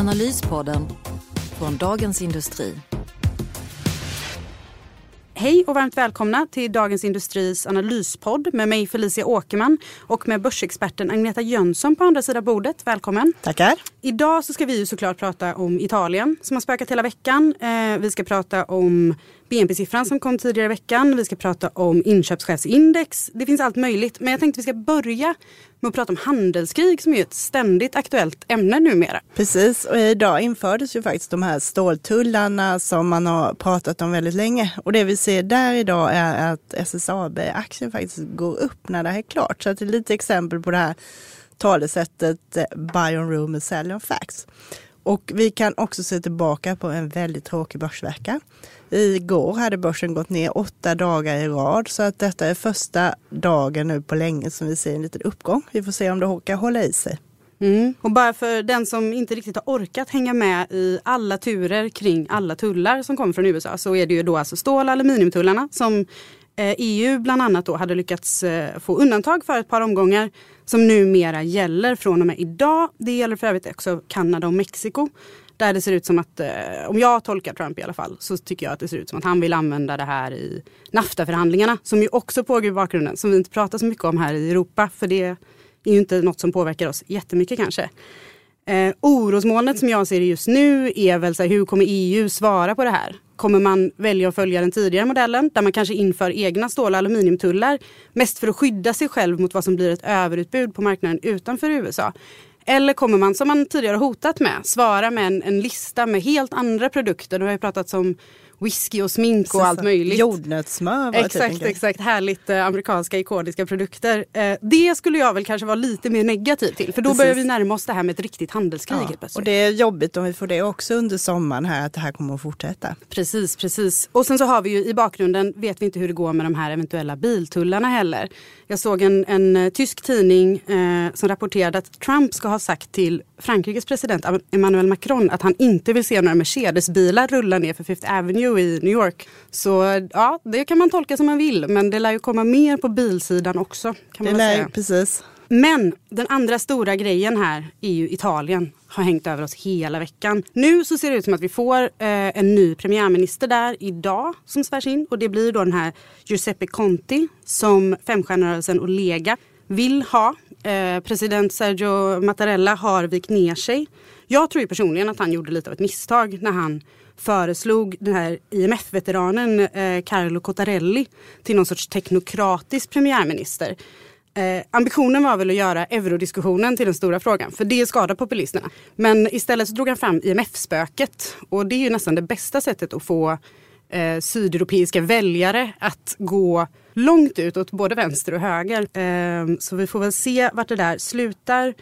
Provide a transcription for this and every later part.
Analyspodden från Dagens Industri. Hej och varmt välkomna till Dagens Industris analyspodd med mig Felicia Åkerman och med börsexperten Agneta Jönsson på andra sidan bordet. Välkommen! Tackar! Idag så ska vi ju såklart prata om Italien som har spökat hela veckan. Eh, vi ska prata om BNP-siffran som kom tidigare i veckan. Vi ska prata om inköpschefsindex. Det finns allt möjligt. Men jag tänkte vi ska börja med att prata om handelskrig som är ett ständigt aktuellt ämne numera. Precis, och idag infördes ju faktiskt de här ståltullarna som man har pratat om väldigt länge. Och det vi ser där idag är att SSAB-aktien faktiskt går upp när det här är klart. Så det är lite exempel på det här talesättet eh, buy on rumor, sell on facts. Och vi kan också se tillbaka på en väldigt tråkig börsvecka. Igår hade börsen gått ner åtta dagar i rad så att detta är första dagen nu på länge som vi ser en liten uppgång. Vi får se om det orkar hålla i sig. Mm. Och bara för den som inte riktigt har orkat hänga med i alla turer kring alla tullar som kommer från USA så är det ju då alltså stål och aluminiumtullarna som eh, EU bland annat då hade lyckats eh, få undantag för ett par omgångar som numera gäller från och med idag. Det gäller för övrigt också Kanada och Mexiko. Där det ser ut som att, eh, om jag tolkar Trump i alla fall, så tycker jag att det ser ut som att han vill använda det här i NAFTA-förhandlingarna. Som ju också pågår i bakgrunden, som vi inte pratar så mycket om här i Europa. För det är ju inte något som påverkar oss jättemycket kanske. Eh, orosmolnet som jag ser det just nu är väl så här, hur kommer EU svara på det här? Kommer man välja att följa den tidigare modellen där man kanske inför egna stål och aluminiumtullar mest för att skydda sig själv mot vad som blir ett överutbud på marknaden utanför USA? Eller kommer man, som man tidigare hotat med, svara med en, en lista med helt andra produkter? Det har ju pratats om whisky och smink och allt möjligt. Jordnötssmör Exakt, typ exakt. Härligt eh, amerikanska ikoniska produkter. Eh, det skulle jag väl kanske vara lite mer negativ till. För då Precis. börjar vi närma oss det här med ett riktigt handelskrig. Ja, och det är jobbigt om vi får det också under sommaren här, att det här kommer att fortsätta. Precis, precis. Och sen så har vi ju i bakgrunden, vet vi inte hur det går med de här eventuella biltullarna heller. Jag såg en, en uh, tysk tidning eh, som rapporterade att Trump ska ha sagt till Frankrikes president Emmanuel Macron att han inte vill se några Mercedes-bilar rulla ner för Fifth Avenue i New York. Så ja, det kan man tolka som man vill. Men det lär ju komma mer på bilsidan också. Kan man det lär, säga. Precis. Men den andra stora grejen här är ju Italien har hängt över oss hela veckan. Nu så ser det ut som att vi får eh, en ny premiärminister där idag som svärs in och det blir då den här Giuseppe Conti som femstjärnerörelsen och Lega vill ha. Eh, president Sergio Mattarella har vikt ner sig. Jag tror ju personligen att han gjorde lite av ett misstag när han föreslog den här IMF-veteranen eh, Carlo Cottarelli till någon sorts teknokratisk premiärminister. Eh, ambitionen var väl att göra eurodiskussionen till den stora frågan, för det skadar populisterna. Men istället så drog han fram IMF-spöket och det är ju nästan det bästa sättet att få eh, sydeuropeiska väljare att gå långt ut åt både vänster och höger. Eh, så vi får väl se vart det där slutar.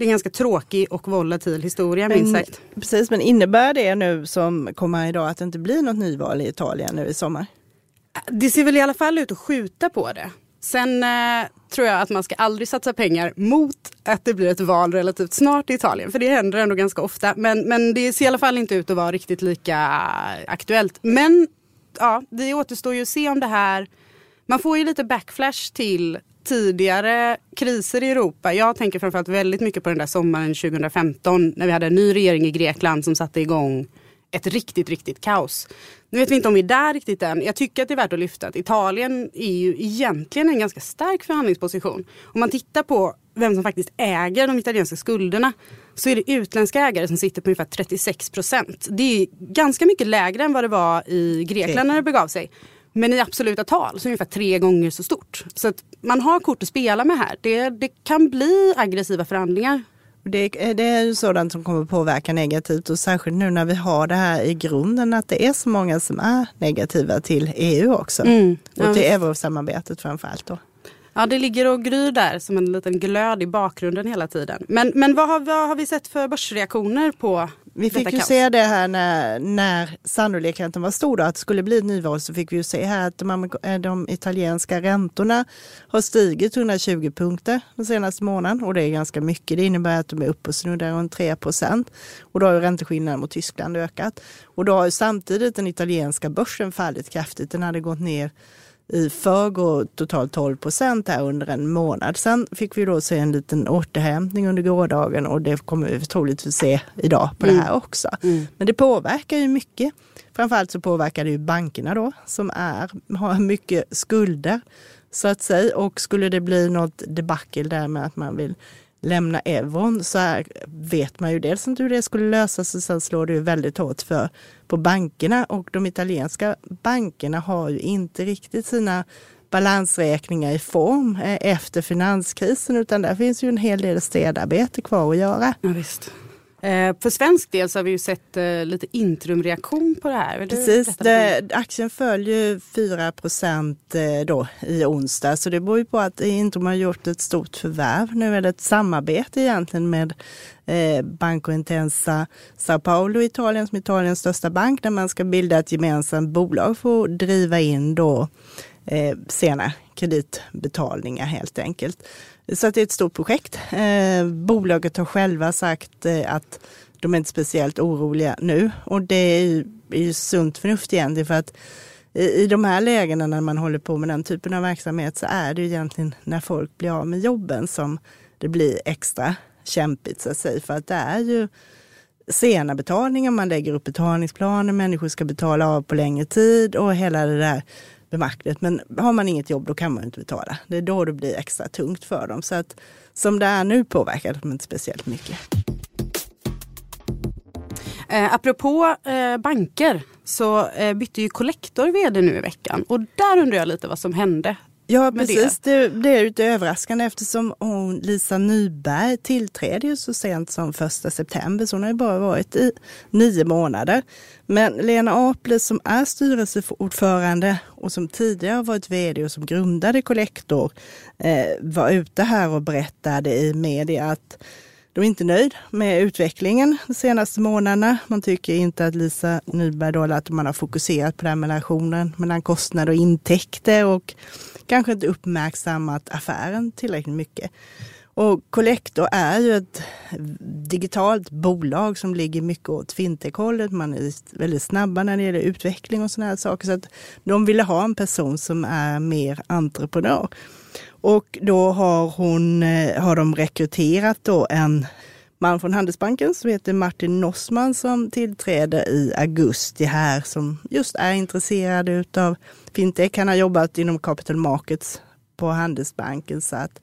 Det är en ganska tråkig och volatil historia minst sagt. Precis, men innebär det nu som kommer idag att det inte blir något nyval i Italien nu i sommar? Det ser väl i alla fall ut att skjuta på det. Sen eh, tror jag att man ska aldrig satsa pengar mot att det blir ett val relativt snart i Italien. För det händer ändå ganska ofta. Men, men det ser i alla fall inte ut att vara riktigt lika aktuellt. Men ja, det återstår ju att se om det här... Man får ju lite backflash till tidigare kriser i Europa. Jag tänker framförallt väldigt mycket på den där sommaren 2015 när vi hade en ny regering i Grekland som satte igång ett riktigt, riktigt kaos. Nu vet vi inte om vi är där riktigt än. Jag tycker att det är värt att lyfta att Italien är ju egentligen en ganska stark förhandlingsposition. Om man tittar på vem som faktiskt äger de italienska skulderna så är det utländska ägare som sitter på ungefär 36 procent. Det är ganska mycket lägre än vad det var i Grekland när det begav sig. Men i absoluta tal så är det ungefär tre gånger så stort. Så man har kort att spela med här. Det, det kan bli aggressiva förhandlingar. Det, det är ju sådant som kommer påverka negativt och särskilt nu när vi har det här i grunden att det är så många som är negativa till EU också. Mm, ja. Och till eurosamarbetet framför allt då. Ja, det ligger och gryr där som en liten glöd i bakgrunden hela tiden. Men, men vad, har, vad har vi sett för börsreaktioner på Vi fick ju kaos? se det här när, när sannolikheten var stor då, att det skulle bli ett nyval så fick vi ju se här att de, eh, de italienska räntorna har stigit 120 punkter den senaste månaden och det är ganska mycket. Det innebär att de är uppe och snuddar runt 3 procent och då har ju ränteskillnaden mot Tyskland ökat. Och då har ju samtidigt den italienska börsen fallit kraftigt. Den hade gått ner i förrgår totalt 12 procent här under en månad. Sen fick vi då se en liten återhämtning under gårdagen och det kommer vi troligtvis se idag på det här också. Men det påverkar ju mycket. Framförallt så påverkar det ju bankerna då som är, har mycket skulder så att säga. Och skulle det bli något debacle där med att man vill lämna euron så här vet man ju dels inte hur det skulle lösas och sen slår det ju väldigt hårt för på bankerna och de italienska bankerna har ju inte riktigt sina balansräkningar i form eh, efter finanskrisen utan där finns ju en hel del städarbete kvar att göra. Ja, visst. Eh, för svensk del så har vi ju sett eh, lite interimreaktion på det här. Precis, det, aktien föll ju 4 procent eh, då i onsdag så det beror ju på att Intrum har gjort ett stort förvärv. Nu är det ett samarbete egentligen med Banco Intensa Sao Paulo Italien som är Italiens största bank där man ska bilda ett gemensamt bolag för att driva in då sena kreditbetalningar helt enkelt. Så att det är ett stort projekt. Eh, bolaget har själva sagt eh, att de är inte speciellt oroliga nu och det är ju, är ju sunt förnuft egentligen för att i, i de här lägena när man håller på med den typen av verksamhet så är det ju egentligen när folk blir av med jobben som det blir extra kämpigt så att säga. För att det är ju sena betalningar, man lägger upp betalningsplaner, människor ska betala av på längre tid och hela det där bemaknet. Men har man inget jobb då kan man inte betala. Det är då det blir extra tungt för dem. Så att som det är nu påverkar de inte speciellt mycket. Eh, apropå eh, banker så eh, bytte ju Collector vd nu i veckan och där undrar jag lite vad som hände. Ja precis, det, det är ju lite överraskande eftersom hon, Lisa Nyberg tillträdde ju så sent som första september så hon har ju bara varit i nio månader. Men Lena Aple som är styrelseordförande och som tidigare har varit vd och som grundade Collector eh, var ute här och berättade i media att de är inte nöjd med utvecklingen de senaste månaderna. Man tycker inte att Lisa Nyberg då, att man har fokuserat på den här relationen mellan kostnader och intäkter och kanske inte uppmärksammat affären tillräckligt mycket. Och Collector är ju ett digitalt bolag som ligger mycket åt fintech-hållet. Man är väldigt snabba när det gäller utveckling och sådana här saker. Så att de ville ha en person som är mer entreprenör. Och då har, hon, eh, har de rekryterat då en man från Handelsbanken som heter Martin Nossman som tillträder i augusti här som just är intresserad utav fintech. Han har jobbat inom capital markets på Handelsbanken så att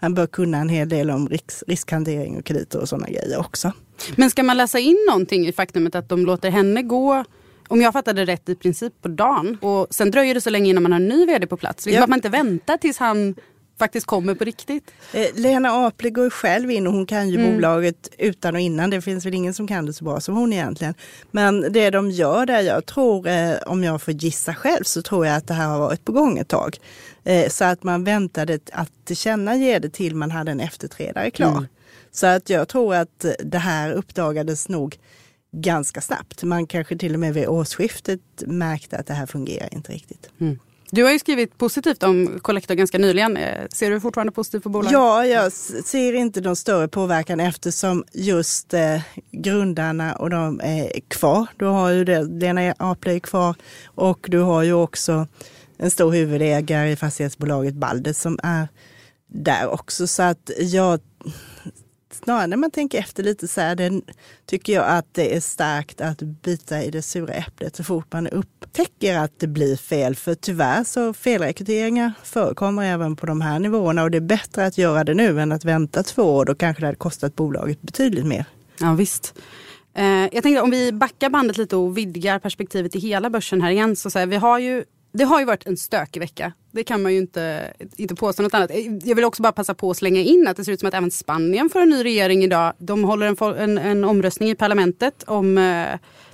han bör kunna en hel del om risk, riskhantering och krediter och sådana grejer också. Men ska man läsa in någonting i faktumet att de låter henne gå om jag fattade rätt i princip på dagen och sen dröjer det så länge innan man har en ny vd på plats. Liksom Ja. att man inte väntar tills han faktiskt kommer på riktigt. Eh, Lena Aple går själv in och hon kan ju bolaget utan och innan. Det finns väl ingen som kan det så bra som hon egentligen. Men det de gör där, jag tror, eh, om jag får gissa själv, så tror jag att det här har varit på gång ett tag. Eh, så att man väntade att tillkännage det till man hade en efterträdare klar. Så att jag tror att det här uppdagades nog ganska snabbt. Man kanske till och med vid årsskiftet märkte att det här fungerar inte riktigt. Du har ju skrivit positivt om Collector ganska nyligen. Eh, ser du fortfarande positivt på bolaget? Ja, jag ser inte någon större påverkan eftersom just eh, grundarna och de är kvar. Du har ju det, Lena Aple är kvar och du har ju också en stor huvudägare i fastighetsbolaget Balder som är där också. Så att jag snarare när man tänker efter lite så här, den, tycker jag att det är starkt att bita i det sura äpplet så fort man upptäcker att det blir fel. För tyvärr så felrekryteringar förekommer även på de här nivåerna och det är bättre att göra det nu än att vänta två år. Då kanske det hade kostat bolaget betydligt mer. Ja, visst. Eh, jag tänkte om vi backar bandet lite och vidgar perspektivet i hela börsen här igen. Så, så här, vi har ju, det har ju varit en stökig vecka det kan man ju inte, inte påstå något annat. Jag vill också bara passa på att slänga in att det ser ut som att även Spanien får en ny regering idag. De håller en, en, en omröstning i parlamentet om eh,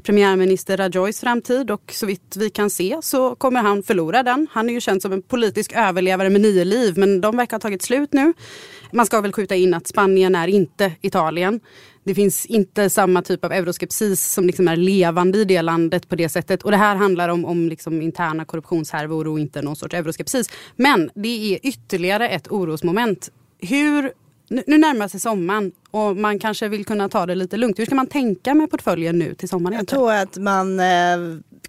premiärminister Rajoys framtid och så vitt vi kan se så kommer han förlora den. Han är ju känd som en politisk överlevare med nio liv men de verkar ha tagit slut nu. Man ska väl skjuta in att Spanien är inte Italien. Det finns inte samma typ av euroskepsis som liksom är levande i det landet på det sättet. Och det här handlar om, om liksom interna korruptionshärvor och inte någon sorts euroskepsis. Men det är ytterligare ett orosmoment. Hur, nu närmar sig sommaren och man kanske vill kunna ta det lite lugnt. Hur ska man tänka med portföljen nu till sommaren? Jag tror att man eh,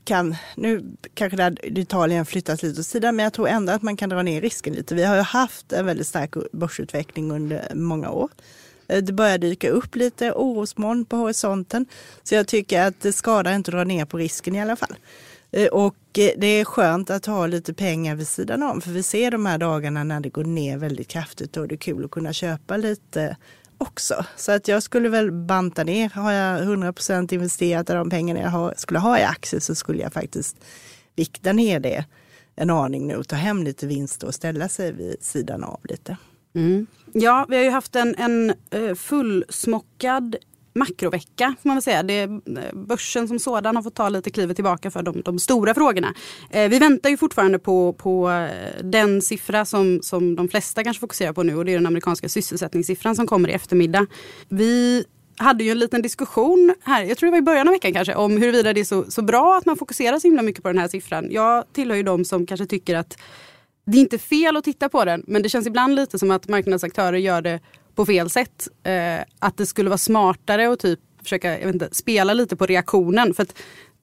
kan, nu kanske det Italien flyttas lite åt sidan, men jag tror ändå att man kan dra ner risken lite. Vi har ju haft en väldigt stark börsutveckling under många år. Eh, det börjar dyka upp lite orosmoln på horisonten. Så jag tycker att det skadar inte att dra ner på risken i alla fall. Eh, och eh, det är skönt att ha lite pengar vid sidan om, för vi ser de här dagarna när det går ner väldigt kraftigt och det är kul att kunna köpa lite också. Så att jag skulle väl banta ner. Har jag 100% investerat av de pengarna jag har, skulle ha i aktier så skulle jag faktiskt vikta ner det en aning nu och ta hem lite vinster och ställa sig vid sidan av lite. Mm. Ja, vi har ju haft en, en eh, fullsmockad makrovecka får man väl säga. Det, eh, börsen som sådan har fått ta lite klivet tillbaka för de, de stora frågorna. Eh, vi väntar ju fortfarande på, på eh, den siffra som, som de flesta kanske fokuserar på nu och det är den amerikanska sysselsättningssiffran som kommer i eftermiddag. Vi hade ju en liten diskussion här, jag tror det var i början av veckan kanske, om huruvida det är så, så bra att man fokuserar så himla mycket på den här siffran. Jag tillhör ju de som kanske tycker att det är inte fel att titta på den men det känns ibland lite som att marknadsaktörer gör det på fel sätt. Eh, att det skulle vara smartare att typ försöka jag vet inte, spela lite på reaktionen. För att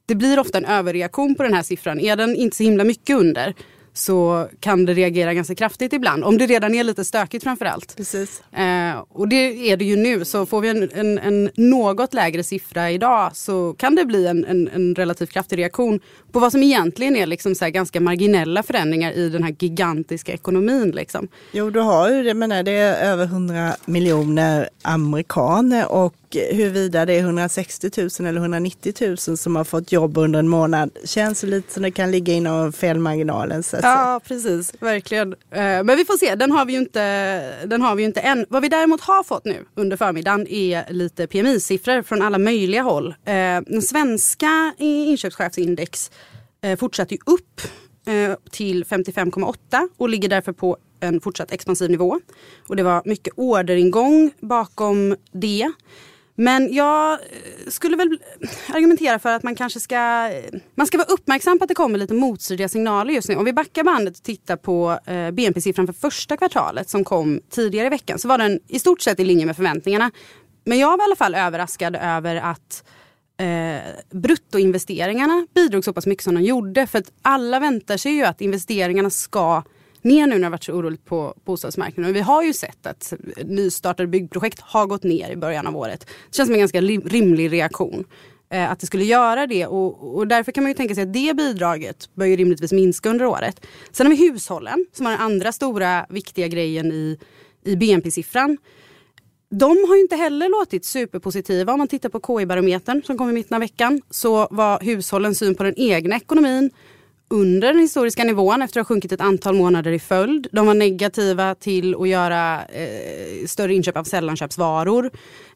det blir ofta en överreaktion på den här siffran. Är den inte så himla mycket under så kan det reagera ganska kraftigt ibland. Om det redan är lite stökigt framförallt. Precis. Eh, och det är det ju nu. Så får vi en, en, en, något lägre siffra idag så kan det bli en, en, en relativt kraftig reaktion på vad som egentligen är liksom så ganska marginella förändringar i den här gigantiska ekonomin. Liksom. Jo, du har ju det, menar, det är över 100 miljoner amerikaner och huruvida det är 160 000 eller 190 000 som har fått jobb under en månad känns lite som det kan ligga inom felmarginalen. Så ja, precis. Verkligen. Eh, men vi får se. Den har vi ju inte, den har vi inte än. Vad vi däremot har fått nu under förmiddagen är lite PMI-siffror från alla möjliga håll. Eh, den svenska inköpschefsindex eh, fortsätter ju upp till 55,8 och ligger därför på en fortsatt expansiv nivå. Och det var mycket orderingång bakom det. Men jag eh, skulle väl argumentera för att man kanske ska, eh, man ska vara uppmärksam på att det kommer lite motstridiga signaler just nu. Om vi backar bandet och tittar på eh, BNP-siffran för första kvartalet som kom tidigare i veckan så var den i stort sett i linje med förväntningarna. Men jag var i alla fall överraskad över att eh, bruttoinvesteringarna bidrog så pass mycket som de gjorde. För att alla väntar sig ju att investeringarna ska ner nu när det varit så oroligt på bostadsmarknaden. Och vi har ju sett att nystartade byggprojekt har gått ner i början av året. Det känns som en ganska rimlig reaktion eh, att det skulle göra det och, och, därför kan man ju tänka sig att det bidraget bör ju rimligtvis minska under året. Sen har vi hushållen som har den andra stora viktiga grejen i, i BNP-siffran. De har inte heller låtit superpositiva. Om man tittar på KI-barometern som kom i mitten av veckan så var hushållens syn på den egna ekonomin under den historiska nivån efter att ha sjunkit ett antal månader i följd. De var negativa till att göra eh, större inköp av sällanköpsvaror.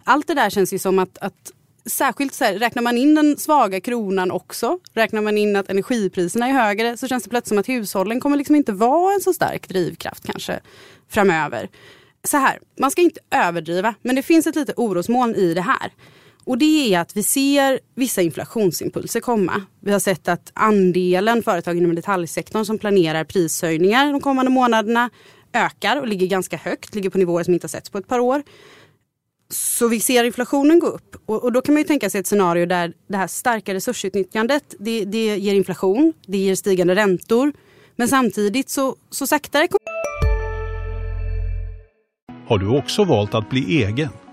Allt det där känns ju som att, att Särskilt så här, räknar man in den svaga kronan också, räknar man in att energipriserna är högre så känns det plötsligt som att hushållen kommer liksom inte vara en så stark drivkraft kanske framöver. Så här, man ska inte överdriva men det finns ett litet orosmoln i det här. Och det är att vi ser vissa inflationsimpulser komma. Vi har sett att andelen företag inom detaljsektorn som planerar prishöjningar de kommande månaderna ökar och ligger ganska högt, ligger på nivåer som inte har setts på ett par år. Så vi ser inflationen gå upp och, och, då kan man ju tänka sig ett scenario där det här starka resursutnyttjandet det, det ger inflation, det ger stigande räntor men samtidigt så, så saktare Har du också valt att bli egen?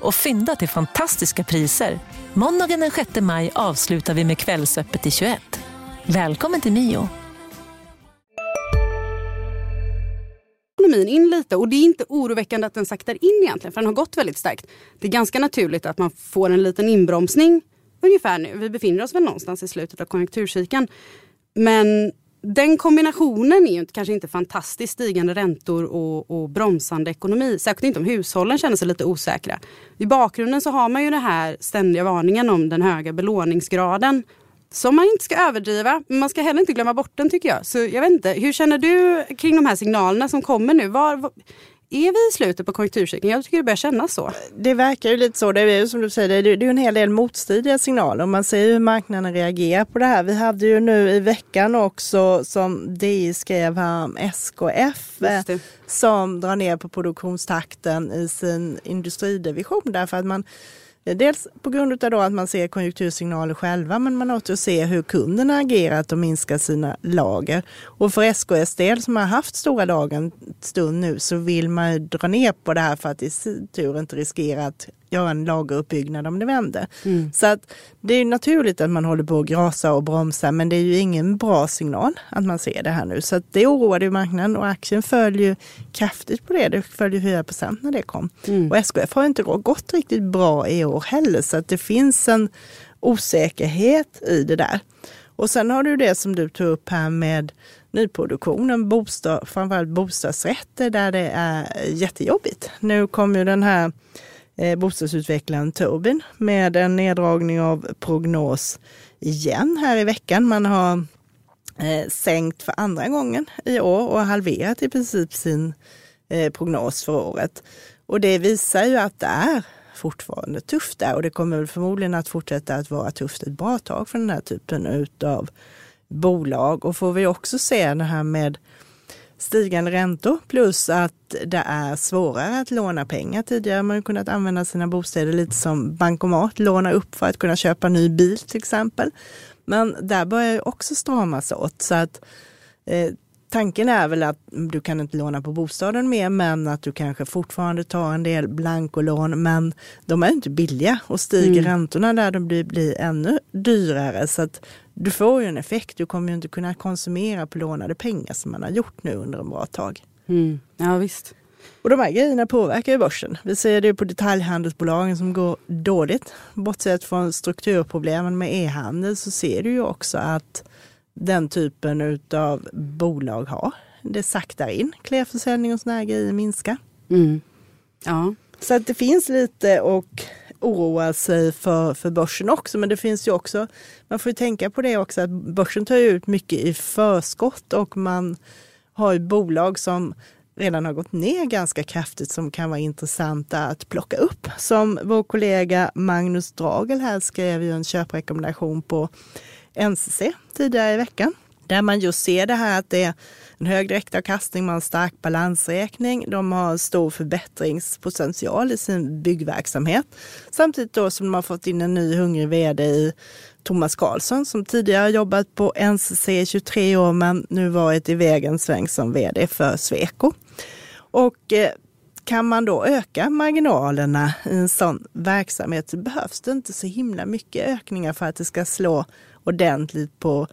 och fynda till fantastiska priser. Måndagen den 6 maj avslutar vi med Kvällsöppet i 21. Välkommen till Mio. ekonomin in lite och det är inte oroväckande att den saktar in egentligen för den har gått väldigt starkt. Det är ganska naturligt att man får en liten inbromsning ungefär nu. Vi befinner oss väl någonstans i slutet av konjunkturcykeln. Men den kombinationen är ju kanske inte fantastiskt stigande räntor och, och bromsande ekonomi. Särskilt inte om hushållen känner sig lite osäkra. I bakgrunden så har man ju den här ständiga varningen om den höga belåningsgraden som man inte ska överdriva, men man ska heller inte glömma bort den tycker jag. Så jag vet inte, hur känner du kring de här signalerna som kommer nu? Var, var är vi i slutet på konjunkturcykeln? Jag tycker det börjar kännas så. Det verkar ju lite så. Det är ju som du säger, det är ju en hel del motstridiga signaler. Man ser hur marknaden reagerar på det här. Vi hade ju nu i veckan också som DI skrev här om SKF som drar ner på produktionstakten i sin industridivision därför att man Dels på grund av att man ser konjunktursignaler själva men man också ser hur kunderna agerat och minskar sina lager. Och för SKS del som har haft stora lager en stund nu så vill man dra ner på det här för att i sin tur inte riskera att göra en lageruppbyggnad om det vänder. Mm. Så att det är naturligt att man håller på att grasa och bromsa men det är ju ingen bra signal att man ser det här nu. Så det oroade ju marknaden och aktien följer kraftigt på det. Det följer 4 procent när det kom. Mm. Och SKF har inte gått riktigt bra i år heller så att det finns en osäkerhet i det där. Och sen har du det som du tog upp här med nyproduktionen, bostad, framförallt bostadsrätter där det är jättejobbigt. Nu kommer ju den här eh, bostadsutvecklaren Tobin med en neddragning av prognos igen här i veckan. Man har eh, sänkt för andra gången i år och halverat i princip sin eh, prognos för året. Och det visar ju att det är fortfarande tufft där och det kommer väl förmodligen att fortsätta att vara tufft ett bra tag för den här typen av bolag. Och får vi också se det här med stigande räntor plus att det är svårare att låna pengar. Tidigare har man kunnat använda sina bostäder lite som bankomat, låna upp för att kunna köpa ny bil till exempel. Men där börjar ju också stramas åt så att eh, tanken är väl att du kan inte låna på bostaden mer men att du kanske fortfarande tar en del blankolån men de är inte billiga och stiger mm. räntorna där de blir, blir ännu dyrare så att du får ju en effekt. Du kommer ju inte kunna konsumera på lånade pengar som man har gjort nu under en bra tag. Mm. Ja visst. Och de här grejerna påverkar ju börsen. Vi ser det på detaljhandelsbolagen som går dåligt. Bortsett från strukturproblemen med e-handel så ser du ju också att den typen av bolag har. Det saktar in. Klädförsäljning och sådana här grejer minskar. Mm. Ja. Så att det finns lite och oroa sig för, för börsen också. Men det finns ju också, man får ju tänka på det också, att börsen tar ut mycket i förskott och man har ju bolag som redan har gått ner ganska kraftigt som kan vara intressanta att plocka upp. Som vår kollega Magnus Dragel här skrev ju en köprekommendation på NCC tidigare i veckan. Där man just ser det här att det är en hög direktavkastning, man har en stark balansräkning, de har stor förbättringspotential i sin byggverksamhet. Samtidigt då som de har fått in en ny hungrig vd i Thomas Karlsson som tidigare jobbat på NCC i 23 år men nu varit i vägen sväng som vd för Sweco. Och eh, kan man då öka marginalerna i en sån verksamhet så behövs det inte så himla mycket ökningar för att det ska slå ordentligt på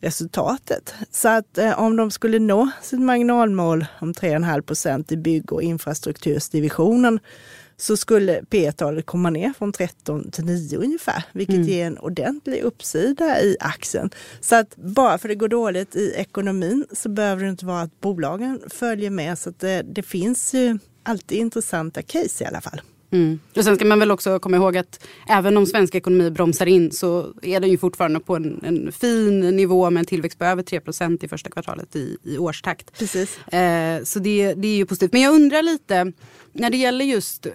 resultatet. Så att eh, om de skulle nå sitt marginalmål om 3,5 procent i bygg och infrastruktursdivisionen så skulle P-talet komma ner från 13 till 9 ungefär, vilket mm. ger en ordentlig uppsida i aktien. Så att bara för det går dåligt i ekonomin så behöver det inte vara att bolagen följer med. Så att det, det finns ju alltid intressanta case i alla fall. Mm. Och sen ska man väl också komma ihåg att även om svensk ekonomi bromsar in så är den ju fortfarande på en, en fin nivå med en tillväxt på över 3% i första kvartalet i, i årstakt. Precis. Eh, så det, det är ju positivt. Men jag undrar lite när det gäller just eh,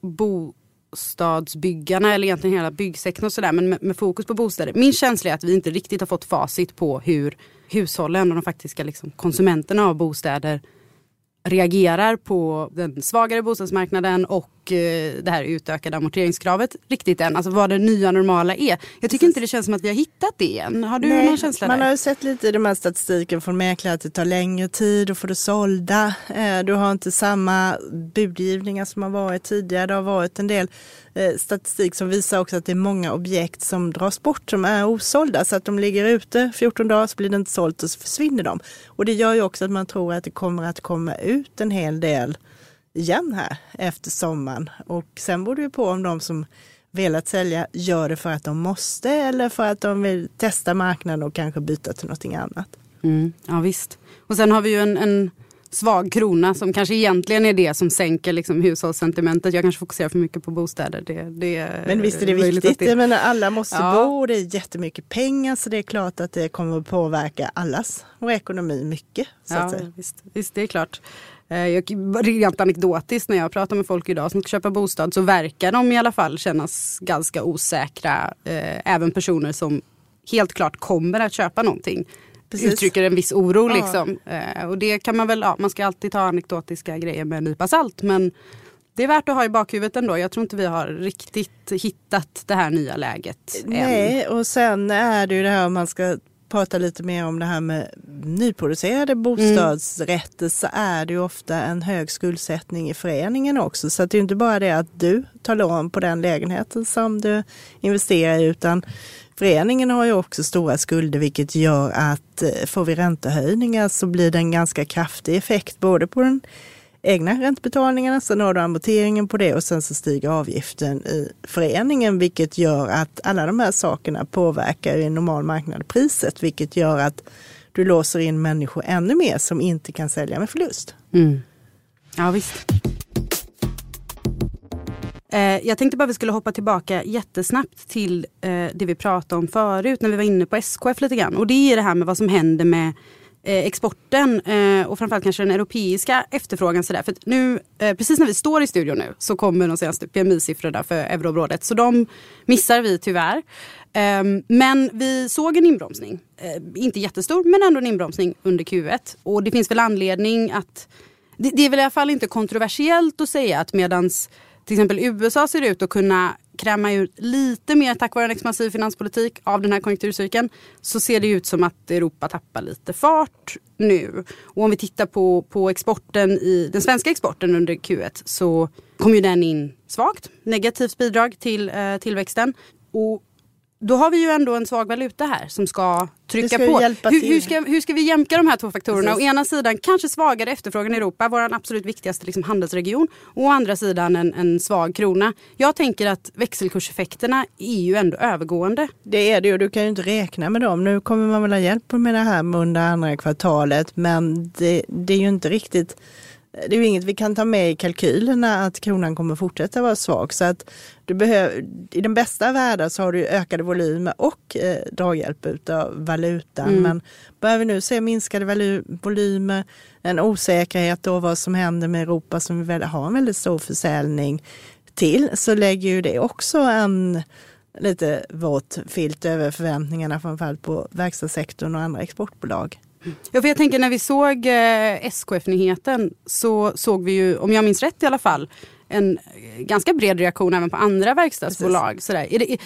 bostadsbyggarna eller egentligen hela byggsektorn och sådär men med, med, fokus på bostäder. Min känsla är att vi inte riktigt har fått facit på hur hushållen och de faktiska liksom, konsumenterna av bostäder reagerar på den svagare bostadsmarknaden och det här utökade amorteringskravet riktigt än. Alltså vad det nya normala är. Jag tycker inte det känns som att vi har hittat det än. Har du Nej, någon känsla man där? har ju sett lite i de här statistiken från mäklare att det tar längre tid att få det sålda. Eh, Du har inte samma budgivningar som har varit tidigare. Det har varit en del eh, statistik som visar också att det är många objekt som dras bort som är osålda. Så att de ligger ute 14 dagar så blir det inte sålt och så försvinner de. Och det gör ju också att man tror att det kommer att komma ut en hel del igen här efter sommaren. Och sen beror det ju på om de som velat sälja gör det för att de måste eller för att de vill testa marknaden och kanske byta till någonting annat. Mm, ja visst. Och sen har vi ju en, en svag krona som kanske egentligen är det som sänker liksom hushållssentimentet. Jag kanske fokuserar för mycket på bostäder. Det, det Men visst är det viktigt. Jag menar, alla måste Ja. bo och det är jättemycket pengar så det är klart att det kommer att påverka allas vår ekonomi mycket. Så Ja, visst, visst, det är klart. Eh, Jag, rent anekdotiskt när jag pratar med folk idag som ska köpa bostad så verkar de i alla fall kännas ganska osäkra. Eh, även personer som helt klart kommer att köpa någonting. Precis. Uttrycker en viss oro Ja. liksom. Eh, och det kan man väl, ja, man ska alltid ta anekdotiska grejer med en nypa salt. Men det är värt att ha i bakhuvudet ändå. Jag tror inte vi har riktigt hittat det här nya läget än. Nej, och sen är det ju det här om man ska prata lite mer om det här med nyproducerade bostadsrätter så är det ju ofta en hög skuldsättning i föreningen också. Så att det är inte bara det att du tar lån på den lägenheten som du investerar i utan föreningen har ju också stora skulder vilket gör att eh, får vi räntehöjningar så blir det en ganska kraftig effekt både på den egna räntebetalningarna, sen har du amorteringen på det och sen så stiger avgiften i föreningen vilket gör att alla de här sakerna påverkar i en normal marknad priset vilket gör att du låser in människor ännu mer som inte kan sälja med förlust. Mm. Ja visst. Eh, jag tänkte bara vi skulle hoppa tillbaka jättesnabbt till eh, det vi pratade om förut när vi var inne på SKF lite grann. Och det är det här med vad som händer med Eh, exporten eh, och framförallt kanske den europeiska efterfrågan. Sådär. För nu, eh, precis när vi står i studion nu så kommer de senaste PMI-siffrorna för euroområdet. Så de missar vi tyvärr. Ehm, men vi såg en inbromsning. Eh, inte jättestor men ändå en inbromsning under Q1. Och det finns väl anledning att det, det är väl i alla fall inte kontroversiellt att säga att medans till exempel USA ser ut att kunna kräma ut lite mer tack vare en expansiv finanspolitik av den här konjunkturcykeln så ser det ut som att Europa tappar lite fart nu. Och om vi tittar på, på exporten i den svenska exporten under Q1 så kom ju den in svagt. Negativt bidrag till eh, tillväxten. Och då har vi ju ändå en svag valuta här som ska trycka ska på. Hur, hur, ska, hur ska vi jämka de här två faktorerna? Precis. Å ena sidan kanske svagare efterfrågan i Europa, vår absolut viktigaste liksom, handelsregion. Och å andra sidan en, en svag krona. Jag tänker att växelkurseffekterna är ju ändå övergående. Det är det ju, du kan ju inte räkna med dem. Nu kommer man väl ha hjälp med det här under andra kvartalet men det, det är ju inte riktigt det är ju inget vi kan ta med i kalkylerna att kronan kommer fortsätta vara svag. Så att du behöver, I den bästa världar så har du ökade volymer och eh, draghjälp av valutan. Mm. Men börjar vi nu se minskade valu- volymer, en osäkerhet då vad som händer med Europa som vi väl har en väldigt stor försäljning till så lägger ju det också en lite våt filt över förväntningarna framförallt på verkstadssektorn och andra exportbolag. Ja, för jag tänker när vi såg eh, SKF-nyheten så såg vi ju, om jag minns rätt i alla fall, en eh, ganska bred reaktion även på andra verkstadsbolag. Sådär. Är det, eh,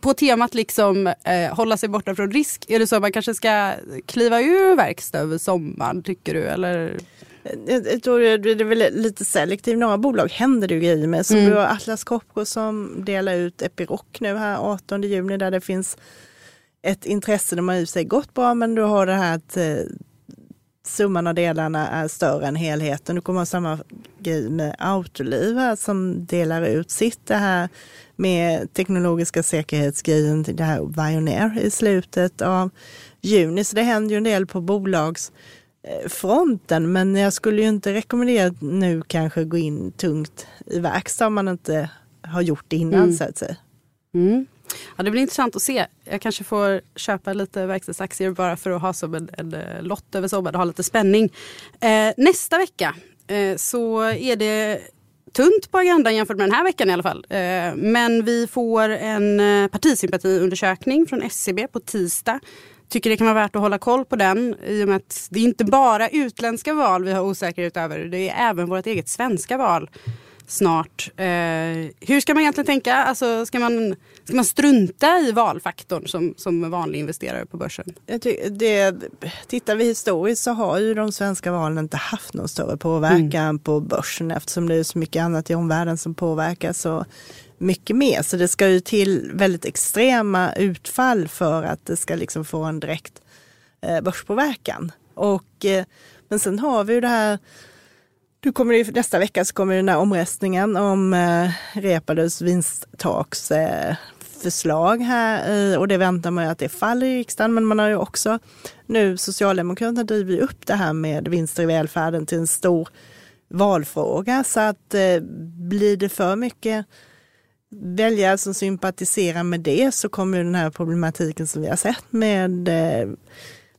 på temat liksom eh, hålla sig borta från risk, är det så att man kanske ska kliva ur verkstad över sommaren tycker du? Eller? Jag, jag tror det är väl lite selektivt. Några bolag händer det ju grejer med. Som Mm. du har Atlas Copco som delar ut Epiroc nu här 18 juni där det finns ett intresse. De har i sig gått bra men du har det här att eh, summan av delarna är större än helheten. Du kommer ha samma grej med Autoliv här som delar ut sitt det här med teknologiska säkerhetsgrejen, det här Vioneer i slutet av juni. Så det händer ju en del på bolags eh, men jag skulle ju inte rekommendera att nu kanske gå in tungt i verkstad om man inte har gjort det innan Mm. så att säga. Mm. Ja, det blir intressant att se. Jag kanske får köpa lite verkstadsaktier bara för att ha som en, en eh, lott över sommaren och ha lite spänning. Eh, nästa vecka eh, så är det tunt på agendan jämfört med den här veckan i alla fall. Eh, men vi får en eh, partisympatiundersökning från SCB på tisdag. Tycker det kan vara värt att hålla koll på den i och med att det är inte bara utländska val vi har osäkerhet över. Det är även vårt eget svenska val snart. Eh, hur ska man egentligen tänka? Alltså, ska, man, ska man strunta i valfaktorn som, som vanlig investerare på börsen? Det, tittar vi historiskt så har ju de svenska valen inte haft någon större påverkan mm. på börsen eftersom det är så mycket annat i omvärlden som påverkar så mycket mer. Så det ska ju till väldigt extrema utfall för att det ska liksom få en direkt eh, börspåverkan. Och, eh, men sen har vi ju det här du kommer nästa vecka så kommer den här omröstningen om eh, Reepalus vinsttaks eh, förslag här och det väntar man ju att det faller i riksdagen. Men man har ju också nu, Socialdemokraterna driver ju upp det här med vinster i välfärden till en stor valfråga. Så att eh, blir det för mycket väljare som sympatiserar med det så kommer ju den här problematiken som vi har sett med eh,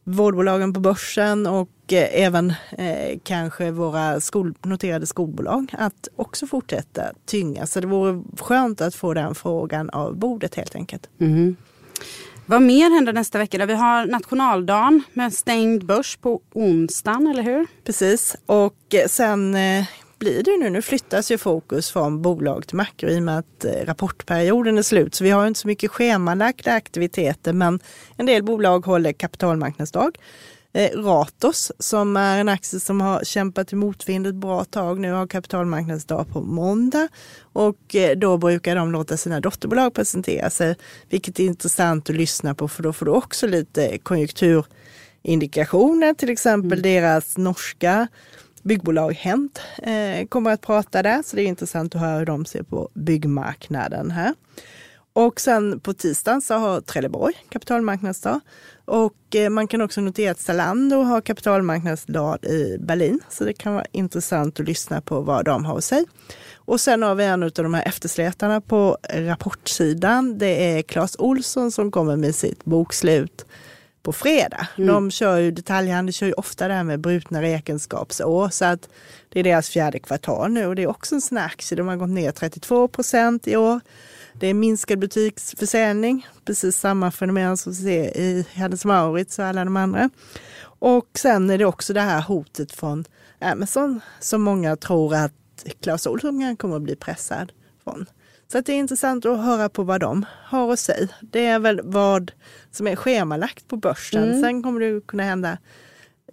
vårdbolagen på börsen och eh, även eh, kanske våra skol, noterade skolbolag att också fortsätta tynga. Så det vore skönt att få den frågan av bordet helt enkelt. Mm. Vad mer händer nästa vecka? Vi har nationaldagen med stängd börs på onsdagen, eller hur? Precis, och eh, sen eh, blir det nu. Nu flyttas ju fokus från bolag till makro i och med att rapportperioden är slut. Så vi har inte så mycket schemalagda aktiviteter men en del bolag håller kapitalmarknadsdag. Eh, Ratos som är en aktie som har kämpat i motvind ett bra tag nu har kapitalmarknadsdag på måndag och eh, då brukar de låta sina dotterbolag presentera sig, vilket är intressant att lyssna på för då får du också lite konjunkturindikationer, till exempel mm. deras norska byggbolag Hent eh, kommer att prata där, så det är intressant att höra hur de ser på byggmarknaden här. Och sen på tisdagen så har Trelleborg kapitalmarknadsdag. Och eh, man kan också notera att Zalando har kapitalmarknadsdag i Berlin. Så det kan vara intressant att lyssna på vad de har att säga. Och sen har vi en av de här efterslätarna på rapportsidan. Det är Clas Olsson som kommer med sitt bokslut på fredag. Mm. De kör ju, detaljhandeln kör ju ofta det här med brutna räkenskapsår. Så att det är deras fjärde kvartal nu och det är också en sån aktie. De har gått ner 32 procent i år. Det är minskad butiksförsäljning, precis samma fenomen som vi ser i Hennes Mauritz och alla de andra. Och sen är det också det här hotet från Amazon som många tror att Clas Ohlson kommer att bli pressad från. Så det är intressant att höra på vad de har att säga. Det är väl vad som är schemalagt på börsen. Mm. Sen kommer det kunna hända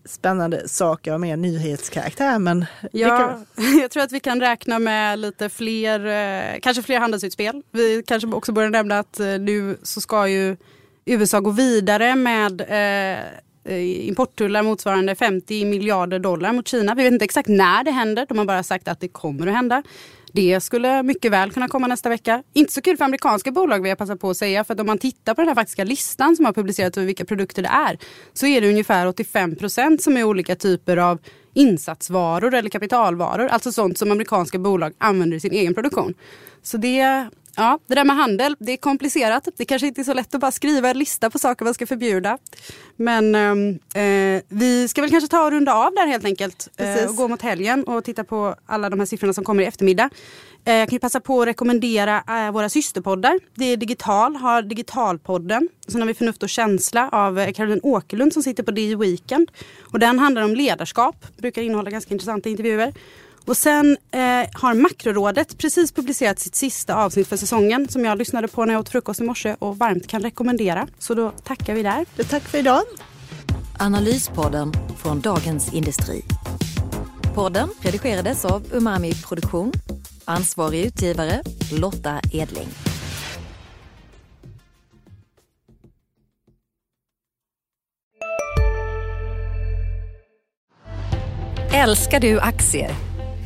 spännande saker av mer nyhetskaraktär. Men ja, kan... jag tror att vi kan räkna med lite fler, eh, kanske fler handelsutspel. Vi kanske också borde nämna att eh, nu så ska ju USA gå vidare med eh, Eh, importtullar motsvarande 50 miljarder dollar mot Kina. Vi vet inte exakt när det händer. De har bara sagt att det kommer att hända. Det skulle mycket väl kunna komma nästa vecka. Inte så kul för amerikanska bolag vill jag passa på att säga. För att om man tittar på den här faktiska listan som har publicerats över vilka produkter det är. Så är det ungefär 85 procent som är olika typer av insatsvaror eller kapitalvaror. Alltså sånt som amerikanska bolag använder i sin egen produktion. Så det Ja, det där med handel, det är komplicerat. Det kanske inte är så lätt att bara skriva en lista på saker man ska förbjuda. Men ehm, eh, vi ska väl kanske ta och runda av där helt enkelt. Eh, och gå mot helgen och titta på alla de här siffrorna som kommer i eftermiddag. Eh, jag kan ju passa på att rekommendera eh, våra systerpoddar. Det är Digital, har Digitalpodden. Sen har vi Förnuft och känsla av eh, Caroline Åkerlund som sitter på DI Weekend. Och den handlar om ledarskap, brukar innehålla ganska intressanta intervjuer. Och sen eh, har Makrorådet precis publicerat sitt sista avsnitt för säsongen som jag lyssnade på när jag åt frukost i morse och varmt kan rekommendera. Så då tackar vi där. Tack för idag. Analyspodden från Dagens Industri. Podden redigerades av Umami Produktion. Ansvarig utgivare Lotta Edling. Älskar du aktier?